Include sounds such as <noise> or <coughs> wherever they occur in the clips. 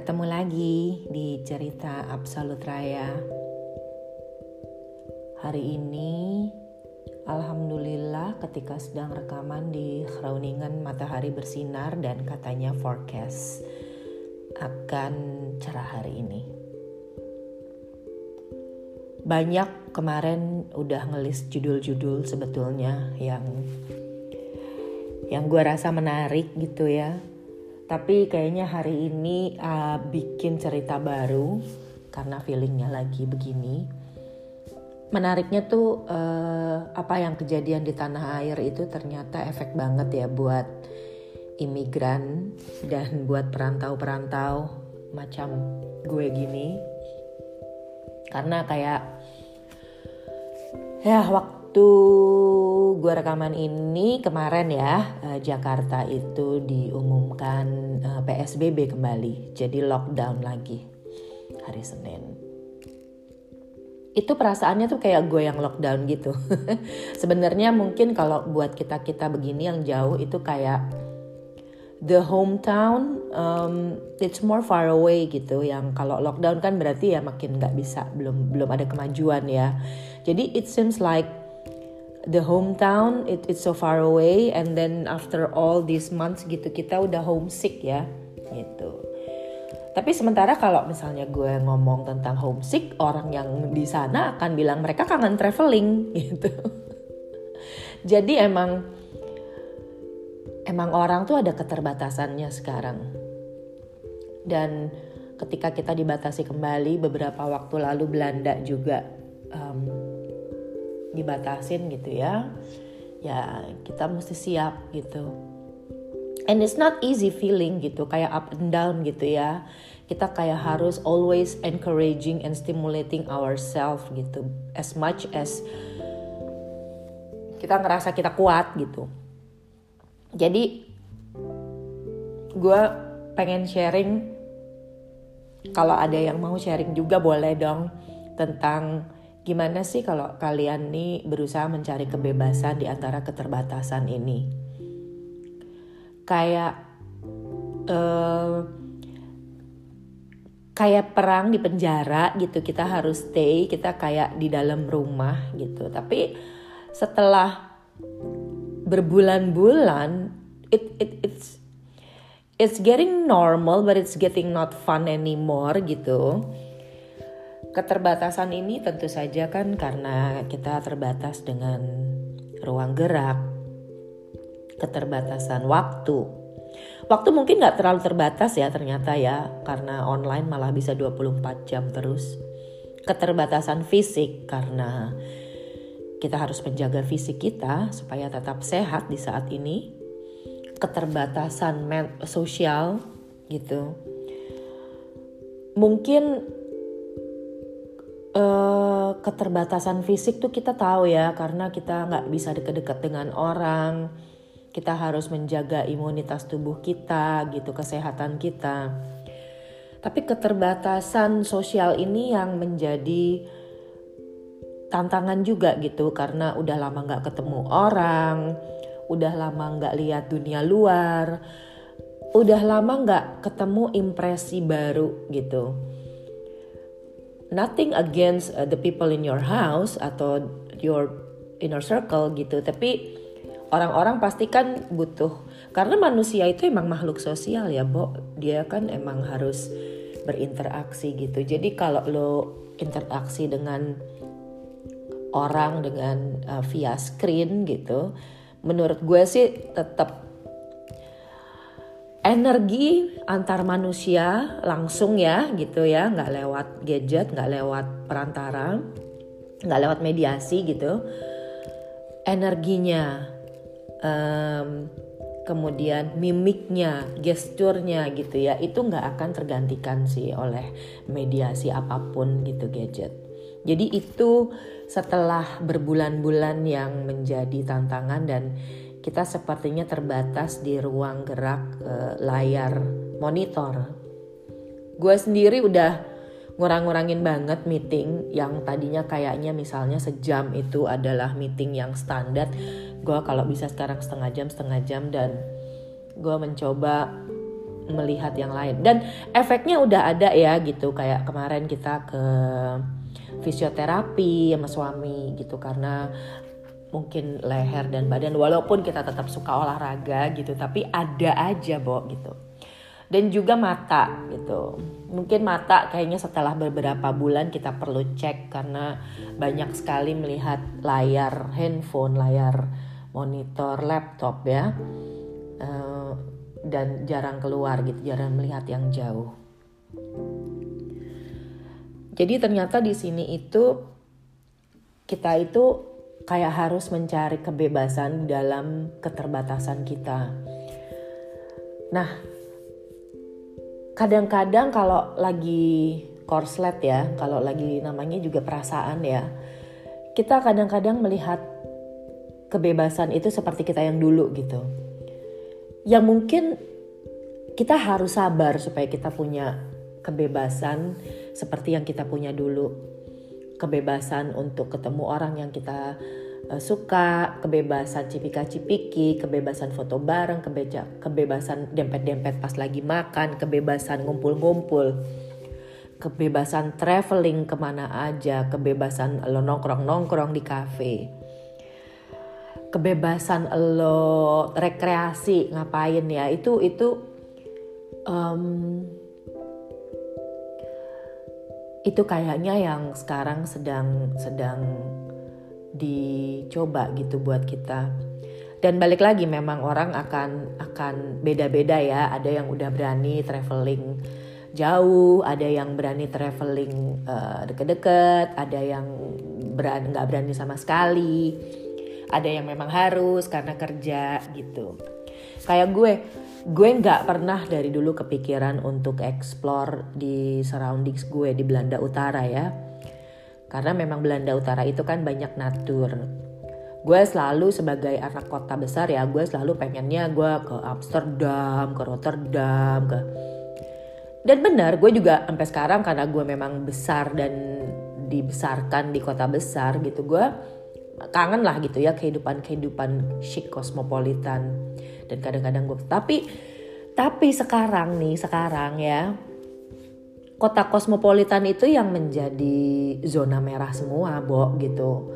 Ketemu lagi di cerita Absolut Raya. Hari ini, Alhamdulillah ketika sedang rekaman di Groningen matahari bersinar dan katanya forecast akan cerah hari ini. Banyak kemarin udah ngelis judul-judul sebetulnya yang yang gue rasa menarik gitu ya tapi kayaknya hari ini uh, bikin cerita baru karena feelingnya lagi begini. Menariknya tuh uh, apa yang kejadian di tanah air itu ternyata efek banget ya buat imigran dan buat perantau-perantau macam gue gini. Karena kayak ya waktu gue rekaman ini kemarin ya uh, Jakarta itu diumumkan eh, PSBB kembali, jadi lockdown lagi hari Senin. Itu perasaannya tuh kayak gue yang lockdown gitu. <laughs> Sebenarnya mungkin kalau buat kita kita begini yang jauh itu kayak the hometown um, it's more far away gitu yang kalau lockdown kan berarti ya makin nggak bisa belum belum ada kemajuan ya jadi it seems like the hometown it, it's so far away and then after all these months gitu kita udah homesick ya gitu. Tapi sementara kalau misalnya gue ngomong tentang homesick orang yang di sana akan bilang mereka kangen traveling <laughs> gitu. Jadi emang emang orang tuh ada keterbatasannya sekarang. Dan ketika kita dibatasi kembali beberapa waktu lalu Belanda juga um, dibatasin gitu ya. Ya kita mesti siap gitu. And it's not easy feeling gitu kayak up and down gitu ya. Kita kayak harus always encouraging and stimulating ourselves gitu. As much as kita ngerasa kita kuat gitu. Jadi gue pengen sharing kalau ada yang mau sharing juga boleh dong tentang Gimana sih kalau kalian nih berusaha mencari kebebasan di antara keterbatasan ini? Kayak uh, kayak perang di penjara gitu, kita harus stay, kita kayak di dalam rumah gitu. Tapi setelah berbulan-bulan, it it it's it's getting normal, but it's getting not fun anymore gitu Keterbatasan ini tentu saja kan karena kita terbatas dengan ruang gerak, keterbatasan waktu. Waktu mungkin nggak terlalu terbatas ya ternyata ya, karena online malah bisa 24 jam terus. Keterbatasan fisik karena kita harus menjaga fisik kita supaya tetap sehat di saat ini. Keterbatasan sosial gitu. Mungkin keterbatasan fisik tuh kita tahu ya karena kita nggak bisa deket-deket dengan orang. Kita harus menjaga imunitas tubuh kita gitu kesehatan kita. Tapi keterbatasan sosial ini yang menjadi tantangan juga gitu karena udah lama nggak ketemu orang udah lama nggak lihat dunia luar udah lama nggak ketemu impresi baru gitu nothing against uh, the people in your house atau your inner circle gitu. Tapi orang-orang pasti kan butuh. Karena manusia itu emang makhluk sosial ya Bo. Dia kan emang harus berinteraksi gitu. Jadi kalau lo interaksi dengan orang dengan uh, via screen gitu menurut gue sih tetap energi antar manusia langsung ya gitu ya. Nggak lewat gadget nggak lewat perantara nggak lewat mediasi gitu. Energinya um, kemudian mimiknya gesturnya gitu ya. Itu nggak akan tergantikan sih oleh mediasi apa pun gitu gadget. Jadi itu setelah berbulan-bulan yang menjadi tantangan dan kita sepertinya terbatas di ruang gerak e, layar monitor. Gue sendiri udah ngurang-ngurangin banget meeting yang tadinya kayaknya misalnya sejam itu adalah meeting yang standar. Gue kalau bisa sekarang setengah jam setengah jam dan gue mencoba melihat yang lain dan efeknya udah ada ya gitu kayak kemarin kita ke fisioterapi sama suami gitu karena mungkin leher dan badan walaupun kita tetap suka olahraga gitu tapi ada aja Bo gitu. Dan juga mata gitu. Mungkin mata kayaknya setelah beberapa bulan kita perlu cek karena banyak sekali melihat layar handphone layar monitor laptop ya. Uh, dan jarang keluar gitu jarang melihat yang jauh. Jadi ternyata di sini itu kita itu kayak harus mencari kebebasan dalam keterbatasan kita. Nah, kadang-kadang kalau lagi korslet ya, kalau lagi namanya juga perasaan ya, kita kadang-kadang melihat kebebasan itu seperti kita yang dulu gitu. Yang mungkin kita harus sabar supaya kita punya kebebasan seperti yang kita punya dulu kebebasan untuk ketemu orang yang kita uh, suka, kebebasan cipika-cipiki, kebebasan foto bareng, kebeja, kebebasan dempet-dempet pas lagi makan, kebebasan ngumpul-ngumpul, kebebasan traveling ke mana aja, kebebasan lo nongkrong-nongkrong di kafe, kebebasan lo rekreasi ngapain ya itu itu um, itu kayaknya yang sekarang sedang sedang dicoba gitu buat kita. Dan balik lagi memang orang akan akan beda-beda ya. Ada yang udah berani traveling jauh, ada yang berani traveling uh, deket-deket, ada yang berani nggak berani sama sekali, ada yang memang harus karena kerja gitu. Kayak gue, gue nggak pernah dari dulu kepikiran untuk explore di surroundings gue di Belanda Utara ya. Karena memang Belanda Utara itu kan banyak natur. Gue selalu sebagai anak kota besar ya, gue selalu pengennya gue ke Amsterdam, ke Rotterdam, ke dan benar gue juga sampai sekarang karena gue memang besar dan dibesarkan di kota besar gitu gue kangen lah gitu ya kehidupan kehidupan chic kosmopolitan dan kadang-kadang gue tapi tapi sekarang nih sekarang ya kota kosmopolitan itu yang menjadi zona merah semua bo gitu.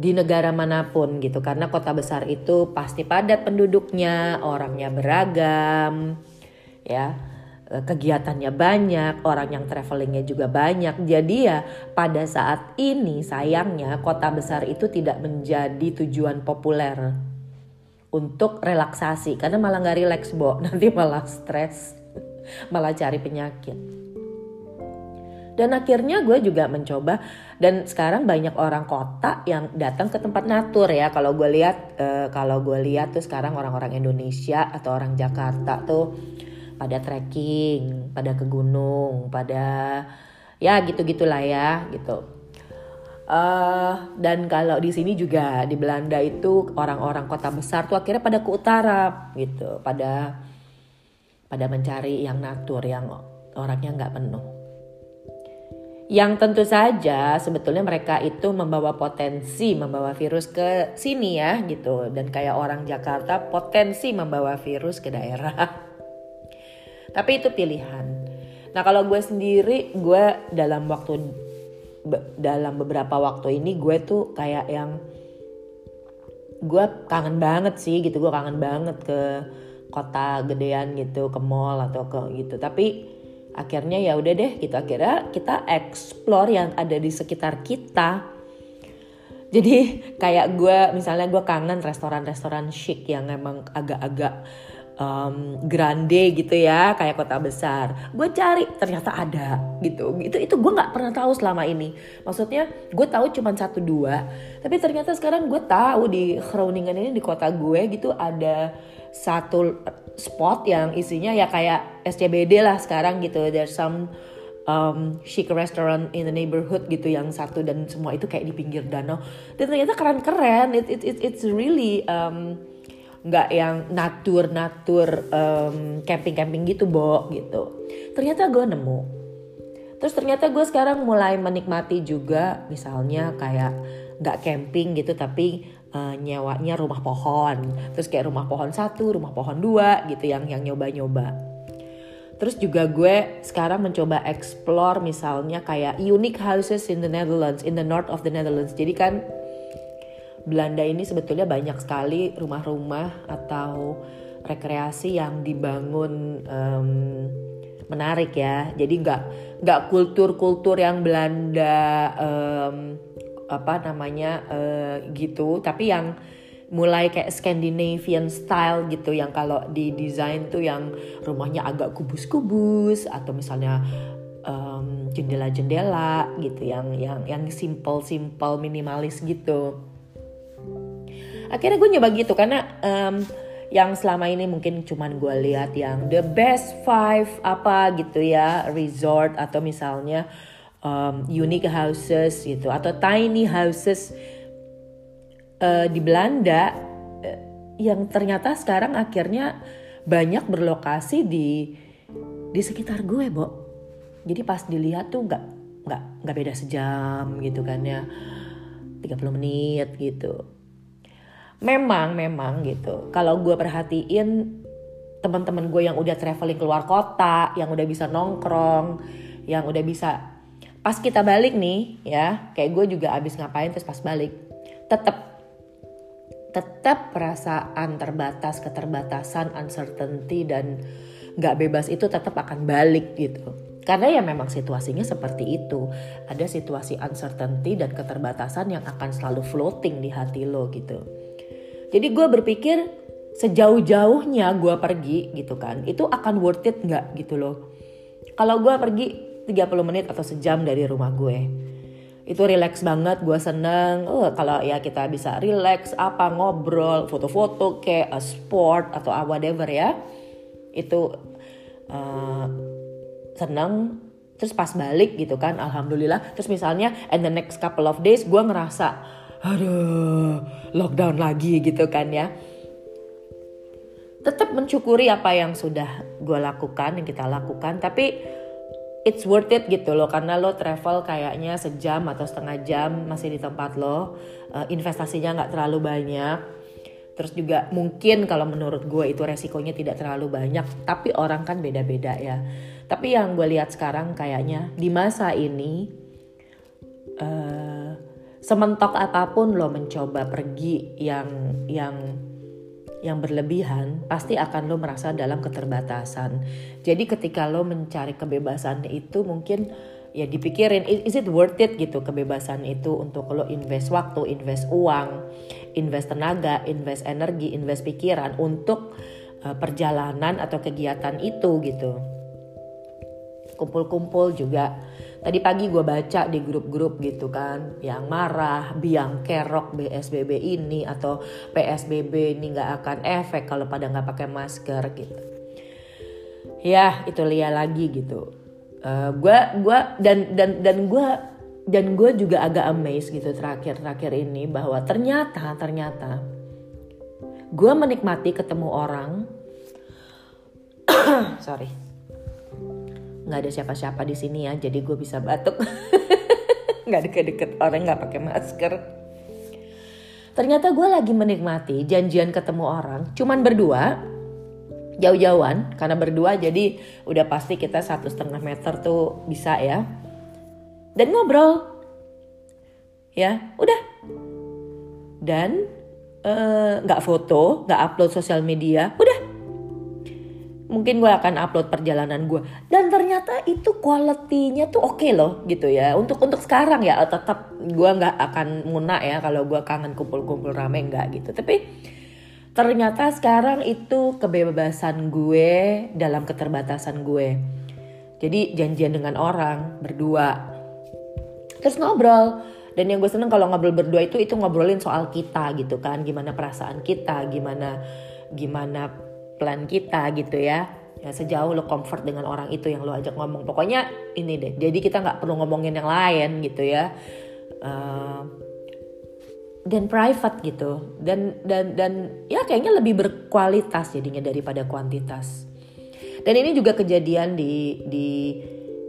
Di negara mana pun gitu karena kota besar itu pasti padat penduduknya orangnya beragam ya kegiatannya banyak, orang yang travelingnya juga banyak. Jadi ya pada saat ini sayangnya kota besar itu tidak menjadi tujuan populer untuk relaksasi. Karena malah nggak relax bo. <laughs> Nanti malah stres <laughs> malah cari penyakit. Dan akhirnya gue juga mencoba dan sekarang banyak orang kota yang datang ke tempat natur ya. Kalau gue lihat uh, kalau gue lihat tuh sekarang orang-orang Indonesia atau orang Jakarta tuh pada trekking pada ke gunung pada ya gitu gitulah ya gitu Uh, dan kalau di sini juga di Belanda itu orang-orang kota besar tuh akhirnya pada ke utara gitu, pada pada mencari yang natur yang orangnya nggak penuh. Yang tentu saja sebetulnya mereka itu membawa potensi membawa virus ke sini ya gitu dan kayak orang Jakarta potensi membawa virus ke daerah. <laughs> Tapi itu pilihan. Nah kalau gue sendiri gue dalam waktu dalam beberapa waktu ini gue tuh kayak yang gue kangen banget sih gitu. Gue kangen banget ke kota gedean gitu ke mall atau ke gitu. Tapi akhirnya ya udah deh gitu. Akhirnya kita explore yang ada di sekitar kita. Jadi kayak gue misalnya gue kangen restoran-restoran chic yang emang agak-agak um, grande gitu ya kayak kota besar. Gue cari ternyata ada gitu. Itu itu gue nggak pernah tahu selama ini. Maksudnya gue tahu cuma satu dua. Tapi ternyata sekarang gue tahu di Groningen ini di kota gue gitu ada satu spot yang isinya ya kayak SCBD lah sekarang gitu. There's some um, chic restaurant in the neighborhood gitu yang satu dan semua itu kayak di pinggir danau. Dan ternyata keren-keren. It, it, it, it's really um, nggak yang natur natur um, camping camping gitu bo gitu. Ternyata gue nemu. Terus ternyata gue sekarang mulai menikmati juga misalnya kayak nggak camping gitu tapi uh, nyewanya rumah pohon. Terus kayak rumah pohon satu rumah pohon dua gitu yang yang nyoba nyoba Terus juga gue sekarang mencoba explore misalnya kayak unique houses in the Netherlands, in the north of the Netherlands. Jadi kan Belanda ini sebetulnya banyak sekali rumah-rumah atau rekreasi yang dibangun um, menarik ya. Jadi nggak nggak kultur-kultur yang Belanda um, apa namanya uh, gitu, tapi yang mulai kayak Scandinavian style gitu yang kalau di desain tuh yang rumahnya agak kubus-kubus atau misalnya um, jendela-jendela gitu yang yang yang simple-simple minimalis gitu. Akhirnya gue nyoba gitu karena um, yang selama ini mungkin cuman gue lihat yang the best five apa gitu ya resort atau misalnya um, unique houses gitu atau tiny houses uh, di Belanda uh, yang ternyata sekarang akhirnya banyak berlokasi di di sekitar gue, Bo. Jadi pas dilihat tuh nggak nggak nggak beda sejam gitu kan ya. 30 menit gitu. Memang memang gitu. Kalau gue perhatiin teman-teman gue yang udah traveling keluar kota, yang udah bisa nongkrong, yang udah bisa pas kita balik nih ya, kayak gue juga abis ngapain terus pas balik, tetap tetap perasaan terbatas, keterbatasan, uncertainty dan nggak bebas itu tetap akan balik gitu. Karena ya memang situasinya seperti itu. Ada situasi uncertainty dan keterbatasan yang akan selalu floating di hati lo gitu. Jadi gue berpikir sejauh-jauhnya gue pergi gitu kan, itu akan worth it nggak gitu loh. Kalau gue pergi 30 menit atau sejam dari rumah gue itu relax banget gue seneng. Uh, kalau ya kita bisa relax apa ngobrol foto-foto kayak a sport atau whatever ya itu uh, seneng. Terus pas balik gitu kan alhamdulillah. Terus misalnya and the next couple of days gue ngerasa aduh lockdown lagi gitu kan ya. Tetap mencukuri apa yang sudah gue lakukan yang kita lakukan tapi it's worth it gitu loh karena lo travel kayaknya sejam atau setengah jam masih di tempat lo uh, investasinya nggak terlalu banyak. Terus juga mungkin kalau menurut gue itu resikonya tidak terlalu banyak tapi orang kan beda-beda ya. Tapi yang gue lihat sekarang kayaknya di masa ini uh, sementok apa pun lo mencoba pergi yang yang yang berlebihan, pasti akan lo merasa dalam keterbatasan. Jadi ketika lo mencari kebebasan itu mungkin ya dipikirin is it worth it gitu kebebasan itu untuk lo invest waktu, invest uang, invest tenaga, invest energi, invest pikiran untuk uh, perjalanan atau kegiatan itu gitu. Kumpul-kumpul juga Tadi pagi gue baca di grup-grup gitu kan, yang marah, biang kerok BSBB ini atau PSBB ini nggak akan efek kalau pada nggak pakai masker gitu. Ya itu lihat lagi gitu. Uh, gua gua dan dan dan gue dan gue juga agak amazed gitu terakhir-terakhir ini bahwa ternyata ternyata gue menikmati ketemu orang <coughs> sorry nggak ada siapa-siapa di sini ya jadi gue bisa batuk. <laughs> Nggak deket-deket orang nggak pakai masker. Ternyata gue lagi menikmati janjian ketemu orang cuman berdua jauh-jauhan karena berdua jadi udah pasti kita satu setengah meter tuh bisa ya. Dan ngobrol. Ya udah. Dan eh, nggak uh, foto nggak upload sosial media udah mungkin gue akan upload perjalanan gue dan ternyata itu kualitinya tuh oke okay loh gitu ya. Untuk untuk sekarang ya tetap gue nggak akan nguna ya kalau gue kangen kumpul-kumpul rame nggak gitu. Tapi ternyata sekarang itu kebebasan gue dalam keterbatasan gue. Jadi janjian dengan orang berdua. Terus ngobrol. Dan yang gue seneng kalau ngobrol berdua itu itu ngobrolin soal kita gitu kan. Gimana perasaan kita gimana gimana plan kita gitu ya. Ya sejauh lo comfort dengan orang itu yang lo ajak ngomong. Pokoknya ini deh jadi kita nggak perlu ngomongin yang lain gitu ya. Uh, dan private gitu. Dan dan dan ya kayaknya lebih berkualitas jadinya daripada kuantitas. Dan ini juga kejadian di di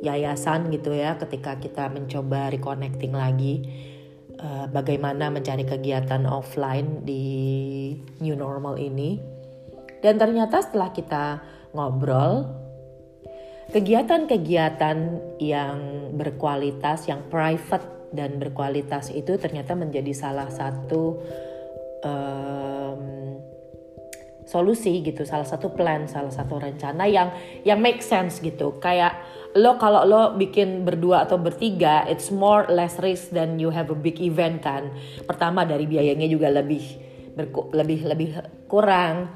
yayasan gitu ya ketika kita mencoba reconnecting lagi uh, bagaimana mencari kegiatan offline di new normal ini dan ternyata setelah kita ngobrol, kegiatan-kegiatan yang berkualitas, yang private dan berkualitas itu ternyata menjadi salah satu um, solusi gitu, salah satu plan, salah satu rencana yang yang make sense gitu. Kayak lo kalau lo bikin berdua atau bertiga, it's more less risk than you have a big event kan. Pertama dari biayanya juga lebih berku, lebih lebih kurang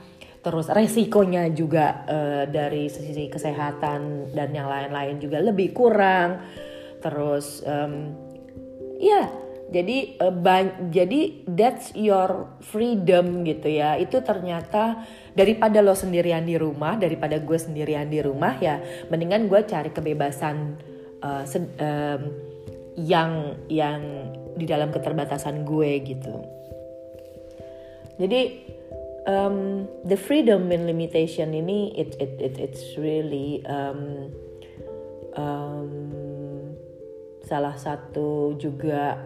terus resikonya juga uh, dari sisi kesehatan dan yang lain-lain juga lebih kurang. Terus um, ya jadi uh, jadi that's your freedom gitu ya. Itu ternyata daripada lo sendirian di rumah daripada gue sendirian di rumah ya mendingan gue cari kebebasan uh, um, yang yang di dalam keterbatasan gue gitu. Jadi um, the freedom and limitation ini it it, it it's really um, um, salah satu juga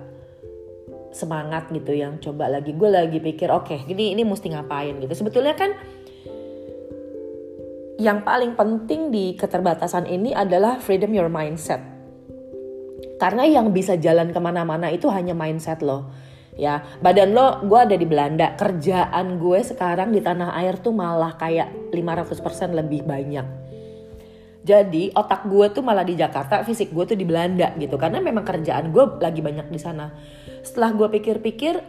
semangat gitu yang coba lagi. Gue lagi pikir oke okay, ini ini mesti ngapain gitu. Sebetulnya kan yang paling penting di keterbatasan ini adalah freedom your mindset. Karena yang bisa jalan ke mana-mana itu hanya mindset lo ya badan lo gue ada di Belanda. Kerjaan gue sekarang di tanah air tuh malah kayak 500% lebih banyak. Jadi otak gue tuh malah di Jakarta fisik gue tuh di Belanda gitu. Karena memang kerjaan gue lagi banyak di sana. Setelah gue pikir-pikir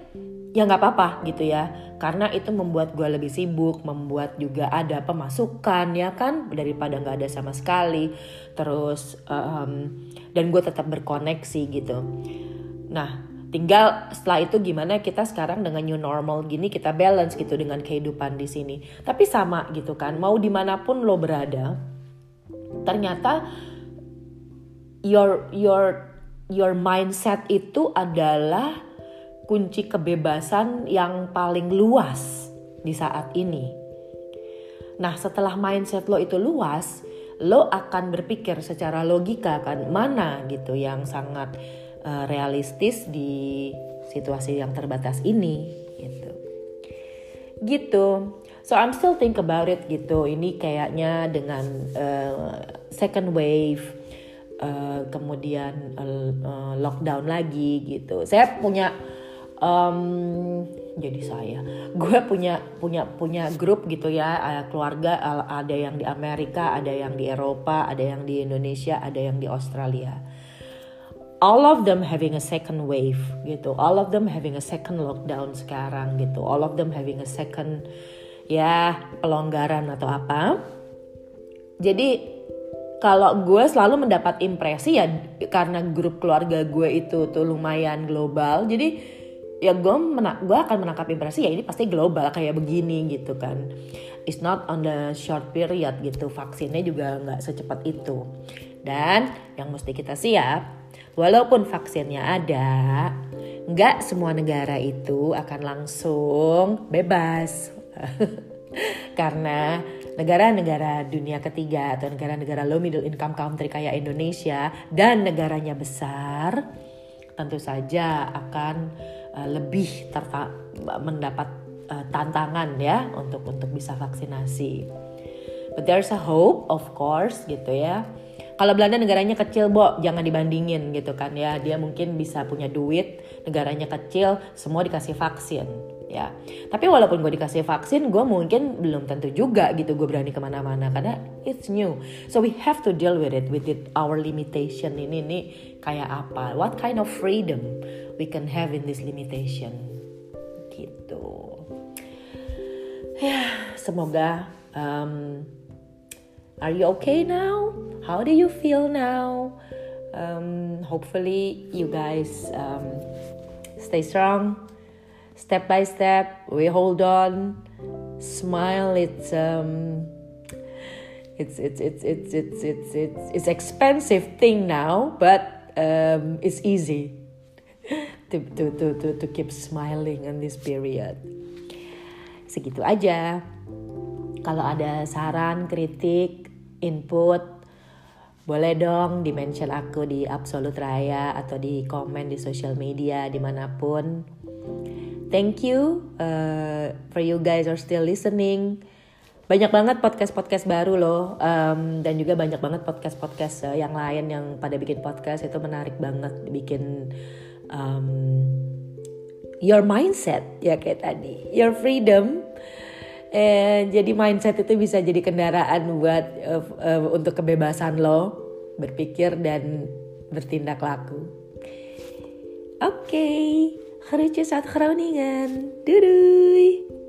ya nggak apa-apa gitu ya. Karena itu membuat gue lebih sibuk membuat juga ada pemasukan ya kan? Daripada nggak ada sama sekali. Terus um, dan gue tetap berkoneksi gitu. Nah Tinggal setelah itu gimana kita sekarang dengan new normal gini kita balance gitu dengan kehidupan di sini. Tapi sama gitu kan, mau di mana pun lo berada, ternyata your your your mindset itu adalah kunci kebebasan yang paling luas di saat ini. Nah, setelah mindset lo itu luas, lo akan berpikir secara logika kan mana gitu yang sangat uh, realistis di situasi yang terbatas ini gitu. Gitu. So I'm still think about it gitu. Ini kayaknya dengan uh, second wave uh, kemudian uh, lockdown lagi gitu. Saya punya um, jadi saya. <laughs> Gue punya punya punya grup gitu ya keluarga ada yang di Amerika ada yang di Eropa ada yang di Indonesia ada yang di Australia all of them having a second wave gitu. All of them having a second lockdown sekarang gitu. All of them having a second ya pelonggaran atau apa. Jadi kalau gue selalu mendapat impresi ya karena grup keluarga gue itu tuh lumayan global. Jadi ya gue menak gue akan menangkap impresi ya ini pasti global kayak begini gitu kan. It's not on the short period gitu. Vaksinnya juga nggak secepat itu. Dan yang mesti kita siap Walaupun vaksinnya ada, nggak semua negara itu akan langsung bebas. <laughs> Karena negara-negara dunia ketiga atau negara-negara low middle income country kayak Indonesia dan negaranya besar, tentu saja akan uh, lebih mendapat uh, tantangan ya untuk untuk bisa vaksinasi. But there's a hope of course gitu ya kalau Belanda negaranya kecil, Bo, jangan dibandingin gitu kan ya. Dia mungkin bisa punya duit, negaranya kecil, semua dikasih vaksin ya. Tapi walaupun gue dikasih vaksin, gue mungkin belum tentu juga gitu gue berani ke mana-mana karena it's new. So we have to deal with it, with it our limitation ini nih kayak apa? What kind of freedom we can have in this limitation? Gitu. Ya, semoga um, Are you okay now? How do you feel now? Um, hopefully, you guys um, stay strong. Step by step, we hold on. Smile. It's um, it's it's it's it's it's it's it's, it's expensive thing now, but um, it's easy <laughs> to, to to to to keep smiling in this period. Segitu aja. Kalau ada saran, kritik, input boleh dong di mention aku di Absolute Raya atau di komen di social media di mana pun. Thank you uh, for you guys are still listening. Banyak banget podcast-podcast baru loh um, dan juga banyak banget podcast-podcast uh, yang lain yang pada bikin podcast itu menarik banget bikin um, your mindset ya kayak tadi. Your freedom eh, jadi mindset itu bisa jadi kendaraan buat uh, uh, untuk kebebasan lo berpikir dan bertindak laku oke okay. Groningen. Doei doei!